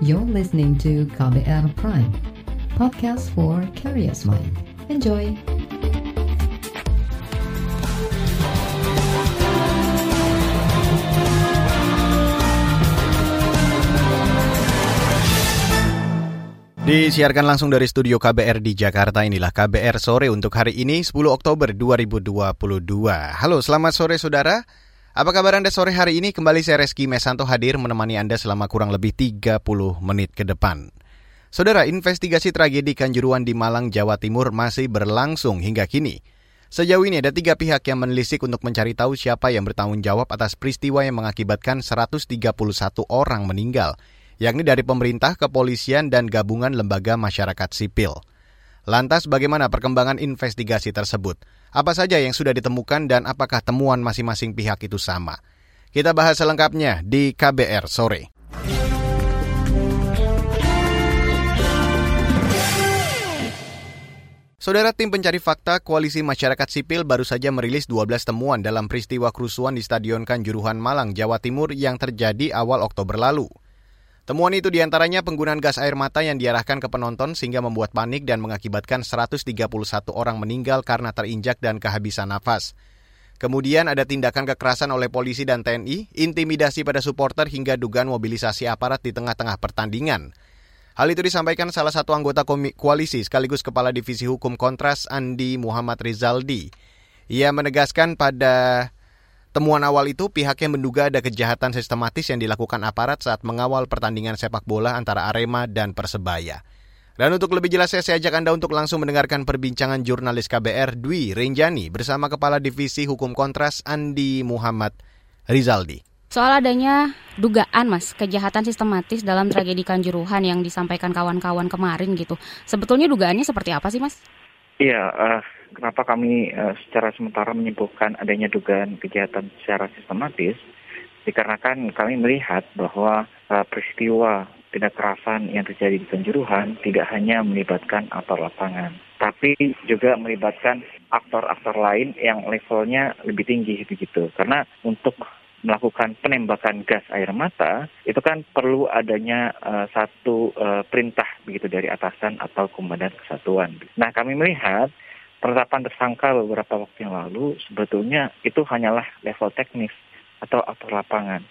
You're listening to KBR Prime, podcast for curious mind. Enjoy! Disiarkan langsung dari studio KBR di Jakarta inilah KBR sore untuk hari ini 10 Oktober 2022. Halo, selamat sore saudara. Apa kabar Anda sore hari ini? Kembali saya Reski Mesanto hadir menemani Anda selama kurang lebih 30 menit ke depan. Saudara, investigasi tragedi Kanjuruan di Malang, Jawa Timur masih berlangsung hingga kini. Sejauh ini ada tiga pihak yang menelisik untuk mencari tahu siapa yang bertanggung jawab atas peristiwa yang mengakibatkan 131 orang meninggal yakni dari pemerintah, kepolisian, dan gabungan lembaga masyarakat sipil. Lantas bagaimana perkembangan investigasi tersebut? Apa saja yang sudah ditemukan dan apakah temuan masing-masing pihak itu sama? Kita bahas selengkapnya di KBR sore. Saudara tim pencari fakta Koalisi Masyarakat Sipil baru saja merilis 12 temuan dalam peristiwa kerusuhan di Stadion Kanjuruhan Malang, Jawa Timur yang terjadi awal Oktober lalu. Temuan itu di antaranya penggunaan gas air mata yang diarahkan ke penonton sehingga membuat panik dan mengakibatkan 131 orang meninggal karena terinjak dan kehabisan nafas. Kemudian ada tindakan kekerasan oleh polisi dan TNI, intimidasi pada supporter hingga dugaan mobilisasi aparat di tengah-tengah pertandingan. Hal itu disampaikan salah satu anggota koalisi sekaligus Kepala Divisi Hukum Kontras Andi Muhammad Rizaldi. Ia menegaskan pada Temuan awal itu pihaknya menduga ada kejahatan sistematis yang dilakukan aparat saat mengawal pertandingan sepak bola antara Arema dan Persebaya. Dan untuk lebih jelasnya saya ajak Anda untuk langsung mendengarkan perbincangan jurnalis KBR Dwi Renjani bersama Kepala Divisi Hukum Kontras Andi Muhammad Rizaldi. Soal adanya dugaan mas kejahatan sistematis dalam tragedi Kanjuruhan yang disampaikan kawan-kawan kemarin gitu. Sebetulnya dugaannya seperti apa sih mas? Iya, uh, kenapa kami uh, secara sementara menyebutkan adanya dugaan kejahatan secara sistematis? Dikarenakan kami melihat bahwa uh, peristiwa tindak kerasan yang terjadi di Kanjuruhan tidak hanya melibatkan aktor lapangan, tapi juga melibatkan aktor-aktor lain yang levelnya lebih tinggi begitu. Karena untuk melakukan penembakan gas air mata itu kan perlu adanya uh, satu uh, perintah begitu dari atasan atau komandan kesatuan. Nah kami melihat penetapan tersangka beberapa waktu yang lalu sebetulnya itu hanyalah level teknis atau aktor lapangan.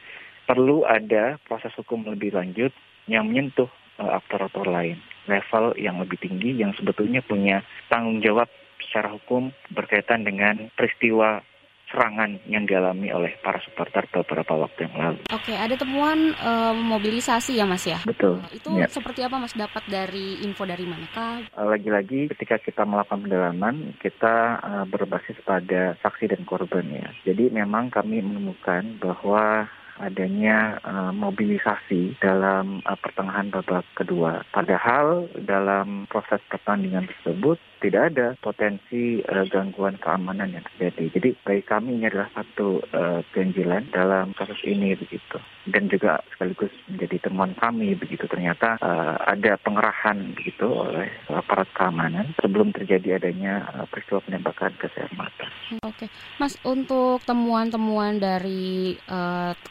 Perlu ada proses hukum lebih lanjut yang menyentuh uh, aktor-aktor lain, level yang lebih tinggi yang sebetulnya punya tanggung jawab secara hukum berkaitan dengan peristiwa serangan yang dialami oleh para supporter beberapa waktu yang lalu. Oke, ada temuan uh, mobilisasi ya Mas ya? Betul. Uh, itu ya. seperti apa Mas dapat dari info dari manakah? Uh, lagi-lagi ketika kita melakukan pendalaman, kita uh, berbasis pada saksi dan korban ya. Jadi memang kami menemukan bahwa adanya uh, mobilisasi dalam uh, pertengahan babak kedua. Padahal dalam proses pertandingan tersebut tidak ada potensi uh, gangguan keamanan yang terjadi. Jadi bagi kami ini adalah satu uh, ganjilan dalam kasus ini begitu. Dan juga sekaligus menjadi temuan kami begitu ternyata uh, ada pengerahan begitu oleh aparat keamanan sebelum terjadi adanya uh, peristiwa penembakan gas air mata. Oke, Mas untuk temuan-temuan dari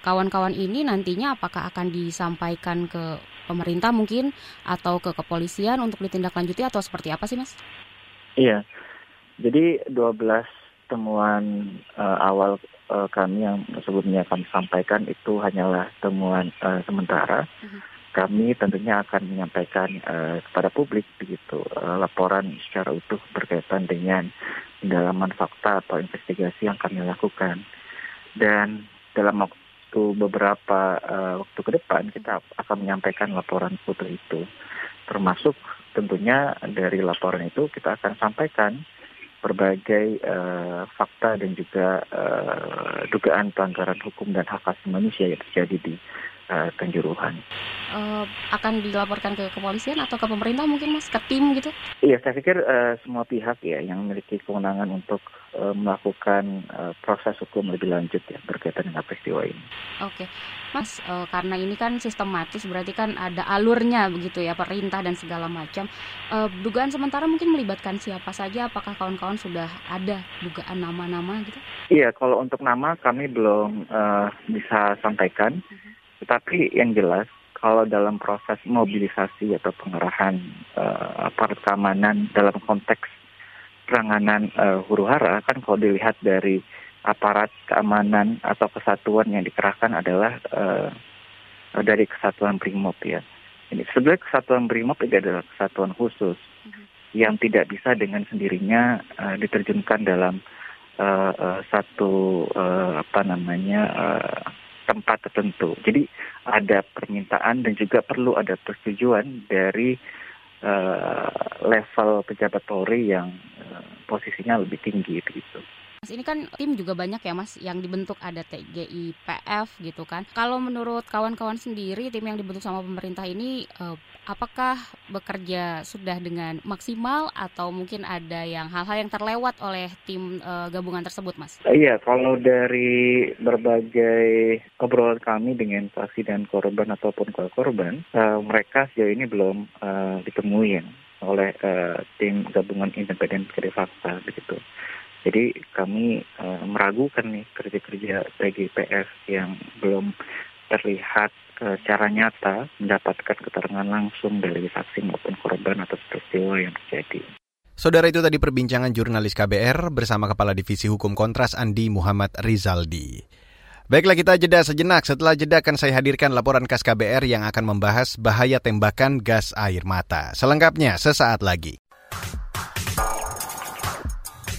kawan-kawan uh, ini nantinya apakah akan disampaikan ke pemerintah mungkin atau ke kepolisian untuk ditindaklanjuti atau seperti apa sih Mas? Iya, jadi 12 temuan uh, awal uh, kami yang sebelumnya kami sampaikan itu hanyalah temuan uh, sementara. Uh-huh. Kami tentunya akan menyampaikan uh, kepada publik begitu uh, laporan secara utuh berkaitan dengan pendalaman fakta atau investigasi yang kami lakukan. Dan dalam waktu beberapa uh, waktu ke depan kita akan menyampaikan laporan utuh itu, termasuk tentunya dari laporan itu kita akan sampaikan berbagai uh, fakta dan juga uh, dugaan pelanggaran hukum dan hak asasi manusia yang terjadi di uh, Kanjuruhan. Uh, akan dilaporkan ke kepolisian atau ke pemerintah mungkin mas, ke tim gitu? Iya, saya pikir uh, semua pihak ya yang memiliki kewenangan untuk uh, melakukan uh, proses hukum lebih lanjut ya berkaitan dengan peristiwa ini. Oke, Mas, uh, karena ini kan sistematis berarti kan ada alurnya begitu ya, perintah dan segala macam. Uh, dugaan sementara mungkin melibatkan siapa saja? Apakah kawan-kawan sudah ada dugaan nama-nama gitu? Iya, kalau untuk nama kami belum uh, bisa sampaikan. Uh-huh. Tetapi yang jelas kalau dalam proses mobilisasi atau pengerahan uh, aparat keamanan dalam konteks penanganan uh, huru hara kan kalau dilihat dari aparat keamanan atau kesatuan yang dikerahkan adalah uh, dari kesatuan Brimob ya. Ini sebenarnya kesatuan Brimob itu adalah kesatuan khusus mm-hmm. yang tidak bisa dengan sendirinya uh, diterjunkan dalam uh, uh, satu uh, apa namanya uh, tempat tertentu. Jadi ada permintaan dan juga perlu ada persetujuan dari uh, level pejabat Polri yang uh, posisinya lebih tinggi begitu. Mas ini kan tim juga banyak ya Mas yang dibentuk ada TGIPF gitu kan. Kalau menurut kawan-kawan sendiri tim yang dibentuk sama pemerintah ini eh, apakah bekerja sudah dengan maksimal atau mungkin ada yang hal-hal yang terlewat oleh tim eh, gabungan tersebut Mas? Iya, kalau dari berbagai obrolan kami dengan saksi dan korban ataupun korban, eh, mereka sejauh ini belum uh, ditemuin oleh uh, tim gabungan independen pencari fakta begitu. Jadi kami uh, meragukan nih kerja-kerja TGPF yang belum terlihat uh, secara nyata mendapatkan keterangan langsung dari saksi maupun korban atas peristiwa yang terjadi. Saudara itu tadi perbincangan jurnalis KBR bersama Kepala Divisi Hukum Kontras Andi Muhammad Rizaldi. Baiklah kita jeda sejenak. Setelah jeda akan saya hadirkan laporan khas KBR yang akan membahas bahaya tembakan gas air mata. Selengkapnya sesaat lagi.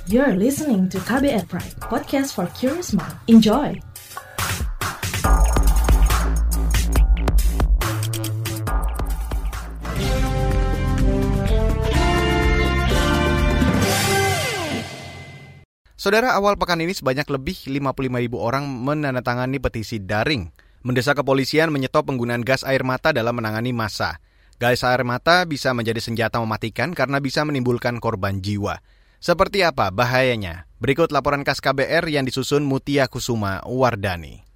You're listening to KBR Pride, podcast for curious mind. Enjoy! Saudara, awal pekan ini sebanyak lebih 55 ribu orang menandatangani petisi daring mendesak kepolisian menyetop penggunaan gas air mata dalam menangani massa. Gas air mata bisa menjadi senjata mematikan karena bisa menimbulkan korban jiwa. Seperti apa bahayanya? Berikut laporan khas KBR yang disusun Mutia Kusuma Wardani.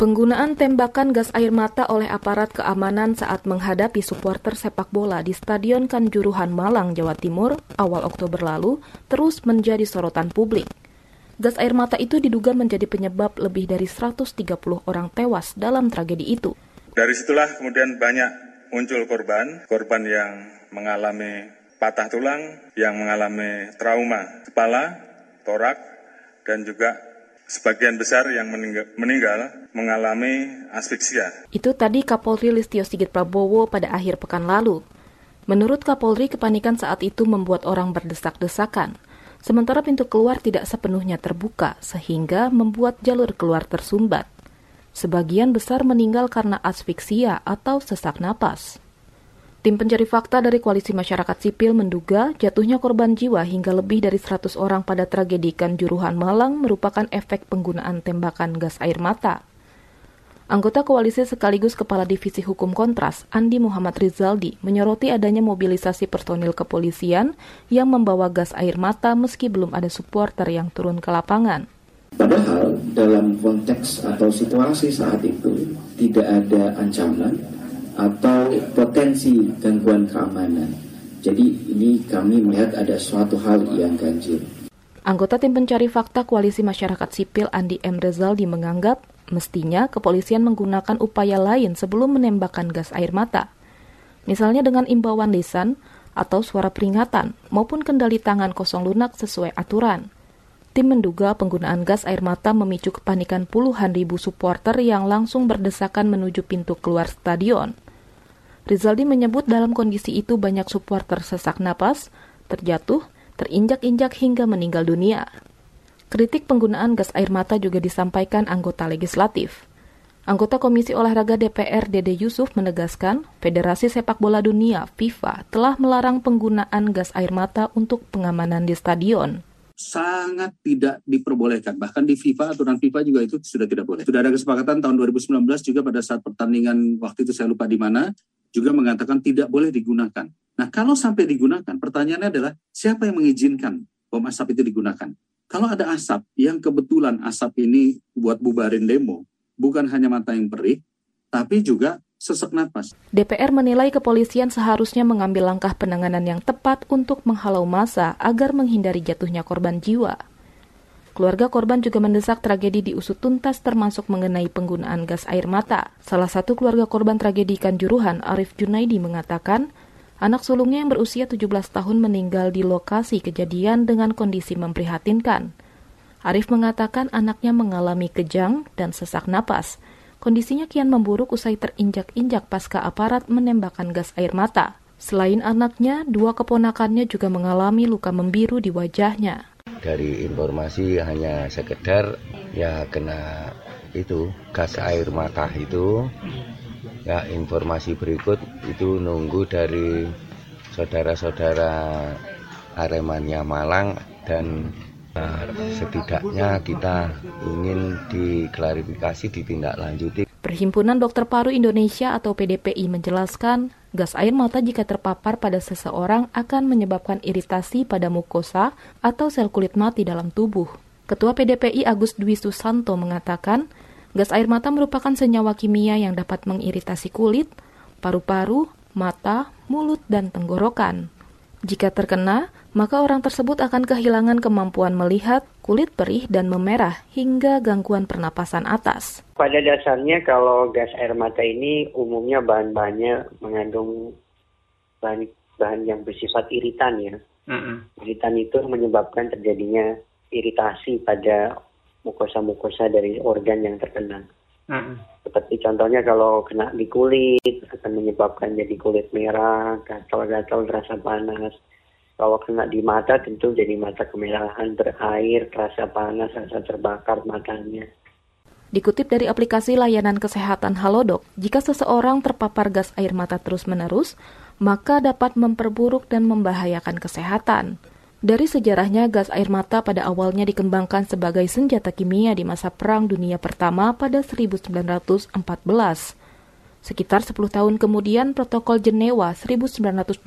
Penggunaan tembakan gas air mata oleh aparat keamanan saat menghadapi supporter sepak bola di Stadion Kanjuruhan Malang, Jawa Timur awal Oktober lalu terus menjadi sorotan publik. Gas air mata itu diduga menjadi penyebab lebih dari 130 orang tewas dalam tragedi itu. Dari situlah kemudian banyak muncul korban, korban yang mengalami patah tulang, yang mengalami trauma kepala, torak, dan juga sebagian besar yang meninggal, mengalami asfiksia. Itu tadi Kapolri Listio Sigit Prabowo pada akhir pekan lalu. Menurut Kapolri, kepanikan saat itu membuat orang berdesak-desakan. Sementara pintu keluar tidak sepenuhnya terbuka, sehingga membuat jalur keluar tersumbat. Sebagian besar meninggal karena asfiksia atau sesak napas. Tim pencari fakta dari Koalisi Masyarakat Sipil menduga jatuhnya korban jiwa hingga lebih dari 100 orang pada tragedi Kanjuruhan Malang merupakan efek penggunaan tembakan gas air mata. Anggota koalisi sekaligus Kepala Divisi Hukum Kontras, Andi Muhammad Rizaldi, menyoroti adanya mobilisasi personil kepolisian yang membawa gas air mata meski belum ada supporter yang turun ke lapangan. Padahal dalam konteks atau situasi saat itu tidak ada ancaman, atau potensi gangguan keamanan. Jadi ini kami melihat ada suatu hal yang ganjil. Anggota tim pencari fakta Koalisi Masyarakat Sipil Andi M. Rezaldi menganggap mestinya kepolisian menggunakan upaya lain sebelum menembakkan gas air mata. Misalnya dengan imbauan lisan atau suara peringatan maupun kendali tangan kosong lunak sesuai aturan. Tim menduga penggunaan gas air mata memicu kepanikan puluhan ribu supporter yang langsung berdesakan menuju pintu keluar stadion. Rizaldi menyebut dalam kondisi itu banyak supporter sesak napas, terjatuh, terinjak-injak hingga meninggal dunia. Kritik penggunaan gas air mata juga disampaikan anggota legislatif. Anggota Komisi Olahraga DPR Dede Yusuf menegaskan, Federasi Sepak Bola Dunia FIFA telah melarang penggunaan gas air mata untuk pengamanan di stadion sangat tidak diperbolehkan. Bahkan di FIFA, aturan FIFA juga itu sudah tidak boleh. Sudah ada kesepakatan tahun 2019 juga pada saat pertandingan waktu itu saya lupa di mana, juga mengatakan tidak boleh digunakan. Nah, kalau sampai digunakan, pertanyaannya adalah siapa yang mengizinkan bom asap itu digunakan? Kalau ada asap yang kebetulan asap ini buat bubarin demo, bukan hanya mata yang perih, tapi juga sesak napas. DPR menilai kepolisian seharusnya mengambil langkah penanganan yang tepat untuk menghalau massa agar menghindari jatuhnya korban jiwa. Keluarga korban juga mendesak tragedi diusut tuntas termasuk mengenai penggunaan gas air mata. Salah satu keluarga korban tragedi Kanjuruhan, Arif Junaidi mengatakan, anak sulungnya yang berusia 17 tahun meninggal di lokasi kejadian dengan kondisi memprihatinkan. Arif mengatakan anaknya mengalami kejang dan sesak napas. Kondisinya kian memburuk usai terinjak-injak pasca aparat menembakkan gas air mata. Selain anaknya, dua keponakannya juga mengalami luka membiru di wajahnya dari informasi hanya sekedar ya kena itu gas air mata itu ya informasi berikut itu nunggu dari saudara-saudara Aremania Malang dan uh, setidaknya kita ingin diklarifikasi ditindaklanjuti. Perhimpunan Dokter Paru Indonesia atau PDPI menjelaskan Gas air mata jika terpapar pada seseorang akan menyebabkan iritasi pada mukosa atau sel kulit mati dalam tubuh. Ketua PDPI Agus Dwi Susanto mengatakan, gas air mata merupakan senyawa kimia yang dapat mengiritasi kulit, paru-paru, mata, mulut, dan tenggorokan. Jika terkena, maka orang tersebut akan kehilangan kemampuan melihat, kulit perih dan memerah, hingga gangguan pernapasan atas. Pada dasarnya kalau gas air mata ini umumnya bahan-bahannya mengandung bahan, bahan yang bersifat iritan ya. Mm-hmm. Iritan itu menyebabkan terjadinya iritasi pada mukosa-mukosa dari organ yang terkena. Mm-hmm. Seperti contohnya kalau kena di kulit akan menyebabkan jadi kulit merah, gatal-gatal, rasa panas kalau kena di mata tentu jadi mata kemerahan, berair, terasa panas, rasa terbakar matanya. Dikutip dari aplikasi layanan kesehatan Halodoc, jika seseorang terpapar gas air mata terus-menerus, maka dapat memperburuk dan membahayakan kesehatan. Dari sejarahnya, gas air mata pada awalnya dikembangkan sebagai senjata kimia di masa Perang Dunia Pertama pada 1914. Sekitar 10 tahun kemudian, Protokol Jenewa 1925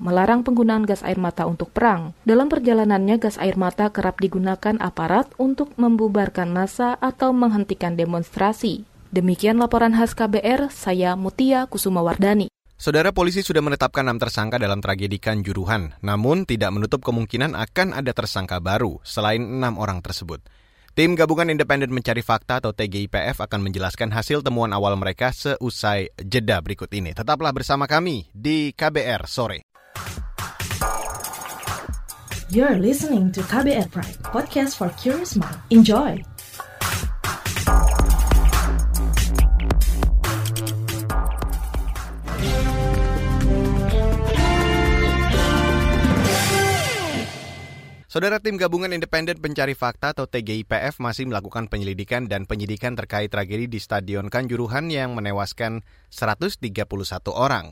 melarang penggunaan gas air mata untuk perang. Dalam perjalanannya, gas air mata kerap digunakan aparat untuk membubarkan massa atau menghentikan demonstrasi. Demikian laporan khas KBR, saya Mutia Kusumawardani. Saudara polisi sudah menetapkan enam tersangka dalam tragedi Kanjuruhan, namun tidak menutup kemungkinan akan ada tersangka baru selain enam orang tersebut. Tim Gabungan Independen Mencari Fakta atau TGIPF akan menjelaskan hasil temuan awal mereka seusai jeda berikut ini. Tetaplah bersama kami di KBR Sore. You're listening to KBR Pride, podcast for curious mind. Enjoy! Saudara tim gabungan independen pencari fakta atau TGIPF masih melakukan penyelidikan dan penyidikan terkait tragedi di Stadion Kanjuruhan yang menewaskan 131 orang.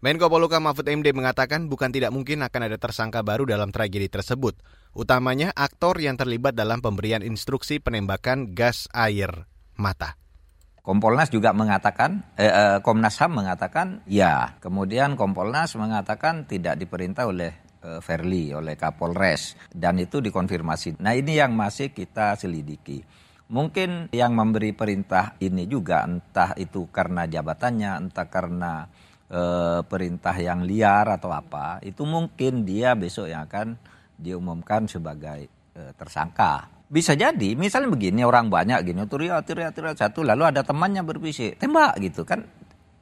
Menko Poluka Mahfud MD mengatakan bukan tidak mungkin akan ada tersangka baru dalam tragedi tersebut, utamanya aktor yang terlibat dalam pemberian instruksi penembakan gas air mata. Kompolnas juga mengatakan, eh, eh, Komnas HAM mengatakan ya. Kemudian Kompolnas mengatakan tidak diperintah oleh Verli oleh Kapolres dan itu dikonfirmasi. Nah ini yang masih kita selidiki. Mungkin yang memberi perintah ini juga entah itu karena jabatannya, entah karena uh, perintah yang liar atau apa, itu mungkin dia besok yang akan diumumkan sebagai uh, tersangka. Bisa jadi, misalnya begini orang banyak gini, teriak, teriak, teriak satu, lalu ada temannya berbisik, tembak gitu kan.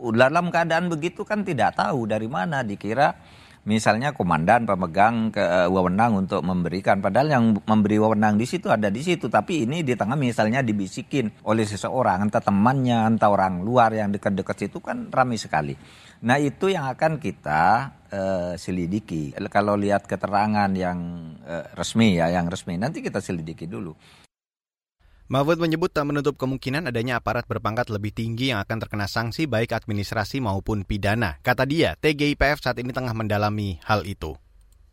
Dalam keadaan begitu kan tidak tahu dari mana dikira misalnya komandan pemegang ke uh, wewenang untuk memberikan. Padahal yang memberi wewenang di situ ada di situ. Tapi ini di tengah misalnya dibisikin oleh seseorang entah temannya entah orang luar yang dekat-dekat situ kan ramai sekali. Nah itu yang akan kita uh, selidiki. Kalau lihat keterangan yang uh, resmi ya yang resmi nanti kita selidiki dulu Mahfud menyebut tak menutup kemungkinan adanya aparat berpangkat lebih tinggi yang akan terkena sanksi baik administrasi maupun pidana. Kata dia, TGIPF saat ini tengah mendalami hal itu.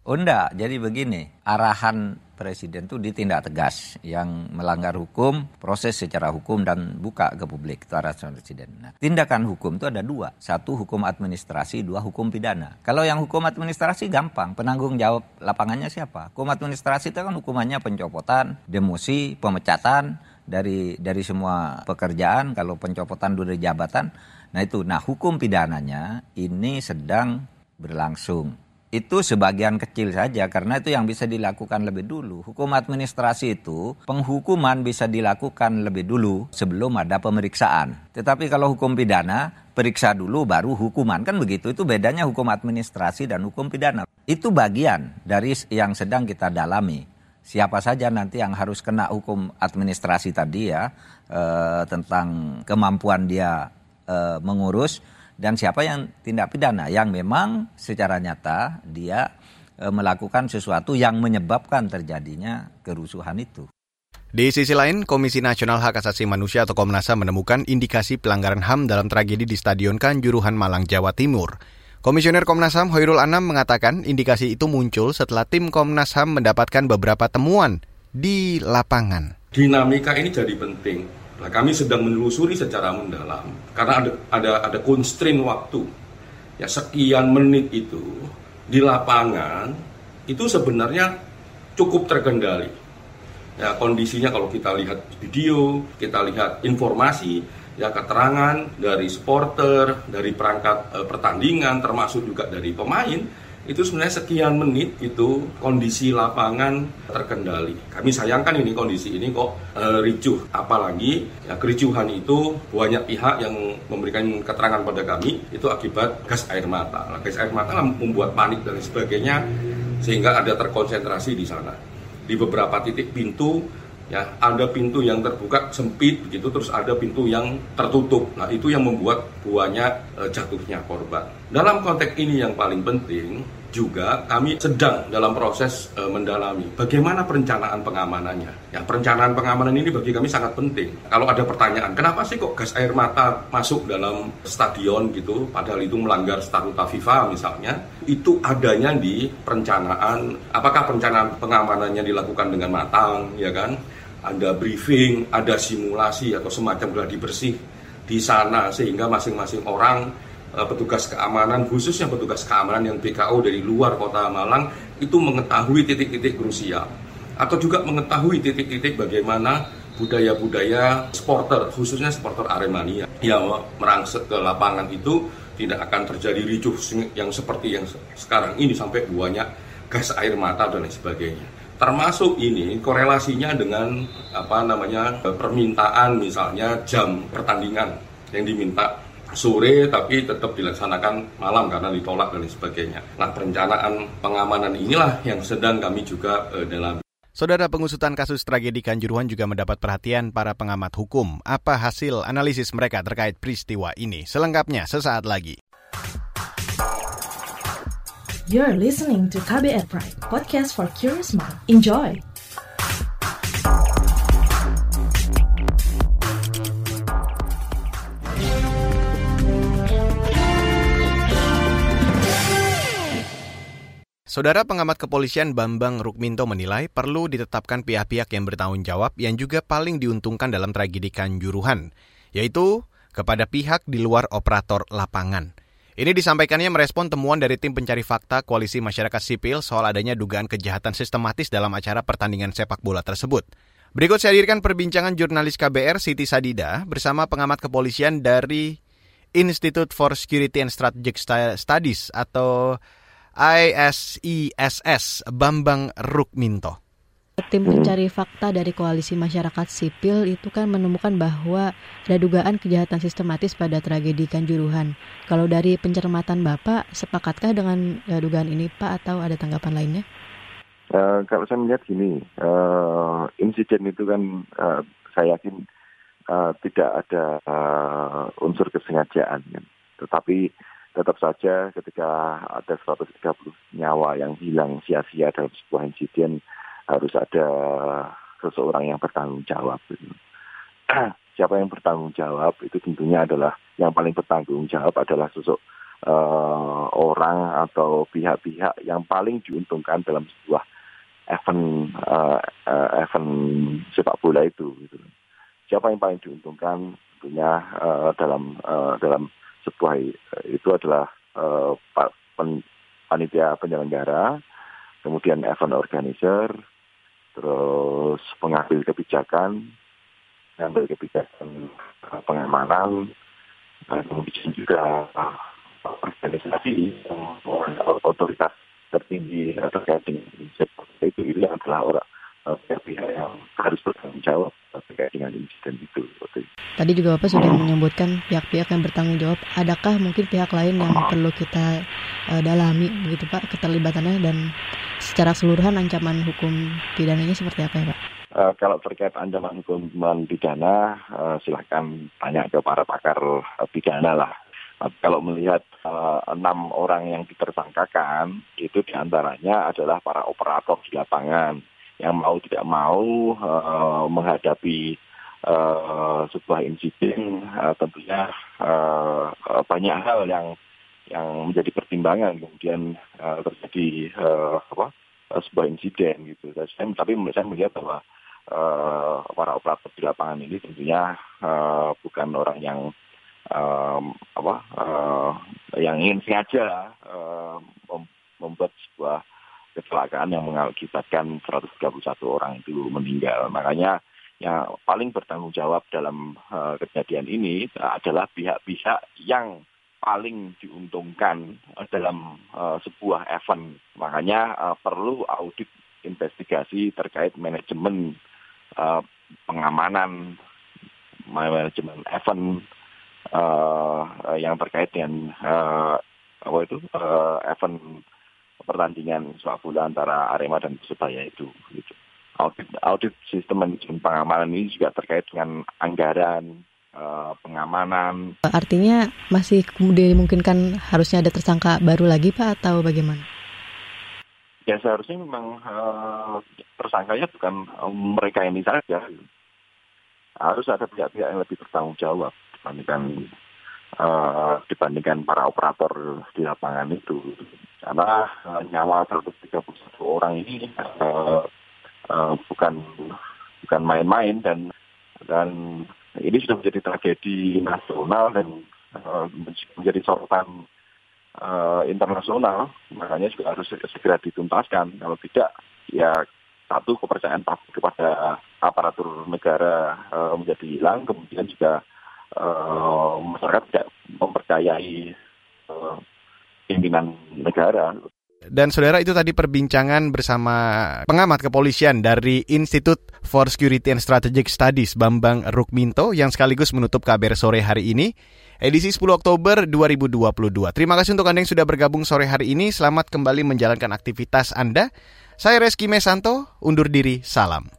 Oh jadi begini, arahan presiden itu ditindak tegas yang melanggar hukum, proses secara hukum dan buka ke publik itu arahan presiden. Nah, tindakan hukum itu ada dua, satu hukum administrasi, dua hukum pidana. Kalau yang hukum administrasi gampang, penanggung jawab lapangannya siapa? Hukum administrasi itu kan hukumannya pencopotan, demosi, pemecatan, dari dari semua pekerjaan kalau pencopotan dari jabatan nah itu nah hukum pidananya ini sedang berlangsung itu sebagian kecil saja karena itu yang bisa dilakukan lebih dulu. Hukum administrasi itu penghukuman bisa dilakukan lebih dulu sebelum ada pemeriksaan. Tetapi kalau hukum pidana periksa dulu baru hukuman kan begitu. Itu bedanya hukum administrasi dan hukum pidana. Itu bagian dari yang sedang kita dalami. Siapa saja nanti yang harus kena hukum administrasi tadi ya eh, tentang kemampuan dia eh, mengurus dan siapa yang tindak pidana yang memang secara nyata dia e, melakukan sesuatu yang menyebabkan terjadinya kerusuhan itu. Di sisi lain, Komisi Nasional Hak Asasi Manusia atau Komnas HAM menemukan indikasi pelanggaran HAM dalam tragedi di Stadion Kanjuruhan Malang, Jawa Timur. Komisioner Komnas HAM Hoirul Anam mengatakan indikasi itu muncul setelah tim Komnas HAM mendapatkan beberapa temuan di lapangan. Dinamika ini jadi penting Nah, kami sedang menelusuri secara mendalam karena ada ada ada constraint waktu. Ya sekian menit itu di lapangan itu sebenarnya cukup terkendali. Ya kondisinya kalau kita lihat video, kita lihat informasi, ya keterangan dari supporter, dari perangkat e, pertandingan termasuk juga dari pemain itu sebenarnya sekian menit itu kondisi lapangan terkendali. Kami sayangkan ini kondisi ini kok e, ricuh, apalagi ya kericuhan itu banyak pihak yang memberikan keterangan pada kami itu akibat gas air mata. Nah, gas air mata membuat panik dan sebagainya sehingga ada terkonsentrasi di sana. Di beberapa titik pintu ya ada pintu yang terbuka sempit begitu terus ada pintu yang tertutup nah itu yang membuat banyak e, jatuhnya korban dalam konteks ini yang paling penting juga kami sedang dalam proses e, mendalami bagaimana perencanaan pengamanannya. Ya, perencanaan pengamanan ini bagi kami sangat penting. Kalau ada pertanyaan, kenapa sih kok gas air mata masuk dalam stadion gitu, padahal itu melanggar statuta FIFA misalnya, itu adanya di perencanaan. Apakah perencanaan pengamanannya dilakukan dengan matang, ya kan? Ada briefing, ada simulasi atau semacam gladi bersih di sana sehingga masing-masing orang Eh, petugas keamanan khususnya petugas keamanan yang BKO dari luar kota Malang itu mengetahui titik-titik krusial. Atau juga mengetahui titik-titik bagaimana budaya-budaya supporter khususnya supporter Aremania yang merangsek ke lapangan itu tidak akan terjadi ricuh yang seperti yang sekarang ini sampai banyak gas air mata dan lain sebagainya termasuk ini korelasinya dengan apa namanya permintaan misalnya jam pertandingan yang diminta sore tapi tetap dilaksanakan malam karena ditolak dan sebagainya. Nah perencanaan pengamanan inilah yang sedang kami juga uh, dalami. Saudara pengusutan kasus tragedi Kanjuruhan juga mendapat perhatian para pengamat hukum. Apa hasil analisis mereka terkait peristiwa ini? Selengkapnya sesaat lagi. You're listening to KBR Pride, podcast for curious mind. Enjoy! Saudara pengamat kepolisian Bambang Rukminto menilai perlu ditetapkan pihak-pihak yang bertanggung jawab yang juga paling diuntungkan dalam tragedi Kanjuruhan, yaitu kepada pihak di luar operator lapangan. Ini disampaikannya merespon temuan dari tim pencari fakta Koalisi Masyarakat Sipil soal adanya dugaan kejahatan sistematis dalam acara pertandingan sepak bola tersebut. Berikut saya hadirkan perbincangan jurnalis KBR Siti Sadida bersama pengamat kepolisian dari Institute for Security and Strategic Studies atau ISISS Bambang Rukminto. Tim pencari fakta dari Koalisi Masyarakat Sipil itu kan menemukan bahwa ada dugaan kejahatan sistematis pada tragedi Kanjuruhan. Kalau dari pencermatan Bapak, sepakatkah dengan uh, dugaan ini Pak atau ada tanggapan lainnya? Uh, kalau saya melihat gini, uh, insiden itu kan uh, saya yakin uh, tidak ada uh, unsur kesengajaan, kan. tetapi tetap saja ketika ada 130 nyawa yang hilang sia-sia dalam sebuah insiden harus ada seseorang yang bertanggung jawab. Siapa yang bertanggung jawab itu tentunya adalah yang paling bertanggung jawab adalah sosok uh, orang atau pihak-pihak yang paling diuntungkan dalam sebuah event uh, event sepak bola itu. Gitu. Siapa yang paling diuntungkan tentunya uh, dalam uh, dalam sebuah eh, itu adalah uh, panitia penyelenggara, kemudian event organizer, terus pengambil kebijakan, pengambil kebijakan uh, pengamanan, dan kemudian juga uh, organisasi, uh, otoritas tertinggi terkait dengan itu itu adalah orang pihak-pihak yang harus bertanggung jawab terkait dengan insiden itu. Tadi juga Bapak sudah menyebutkan pihak-pihak yang bertanggung jawab. Adakah mungkin pihak lain yang perlu kita uh, dalami begitu Pak keterlibatannya dan secara keseluruhan ancaman hukum pidananya seperti apa ya Pak? Uh, kalau terkait ancaman hukuman pidana, uh, silahkan tanya ke para pakar pidana lah. Kalau melihat uh, enam orang yang ditersangkakan, itu di antaranya adalah para operator di lapangan yang mau tidak mau uh, menghadapi uh, sebuah insiden uh, tentunya uh, banyak hal yang yang menjadi pertimbangan kemudian uh, terjadi uh, apa sebuah insiden gitu. Saya, tapi saya melihat bahwa uh, para operator di lapangan ini tentunya uh, bukan orang yang um, apa uh, yang ingin sengaja uh, membuat sebuah kecelakaan yang mengakibatkan 131 orang itu meninggal. Makanya yang paling bertanggung jawab dalam uh, kejadian ini adalah pihak-pihak yang paling diuntungkan dalam uh, sebuah event. Makanya uh, perlu audit investigasi terkait manajemen uh, pengamanan, manajemen event uh, yang terkait dengan uh, apa itu uh, event pertandingan sepak bola antara Arema dan Persebaya itu. Gitu. Audit, audit sistem manajemen pengamanan ini juga terkait dengan anggaran, uh, pengamanan. Artinya masih dimungkinkan harusnya ada tersangka baru lagi Pak atau bagaimana? Ya seharusnya memang uh, tersangkanya bukan um, mereka ini saja. Harus ada pihak-pihak yang lebih bertanggung jawab dibandingkan uh, dibandingkan para operator di lapangan itu. Karena uh, nyawa 131 orang ini uh, uh, bukan bukan main-main dan dan ini sudah menjadi tragedi nasional dan uh, menjadi sorotan uh, internasional. Makanya juga harus segera dituntaskan. Kalau tidak ya satu kepercayaan kepada aparatur negara uh, menjadi hilang. Kemudian juga uh, masyarakat tidak mempercayai uh, pimpinan negara. Dan saudara itu tadi perbincangan bersama pengamat kepolisian dari Institute for Security and Strategic Studies Bambang Rukminto yang sekaligus menutup kabar sore hari ini edisi 10 Oktober 2022. Terima kasih untuk Anda yang sudah bergabung sore hari ini. Selamat kembali menjalankan aktivitas Anda. Saya Reski Mesanto, undur diri, salam.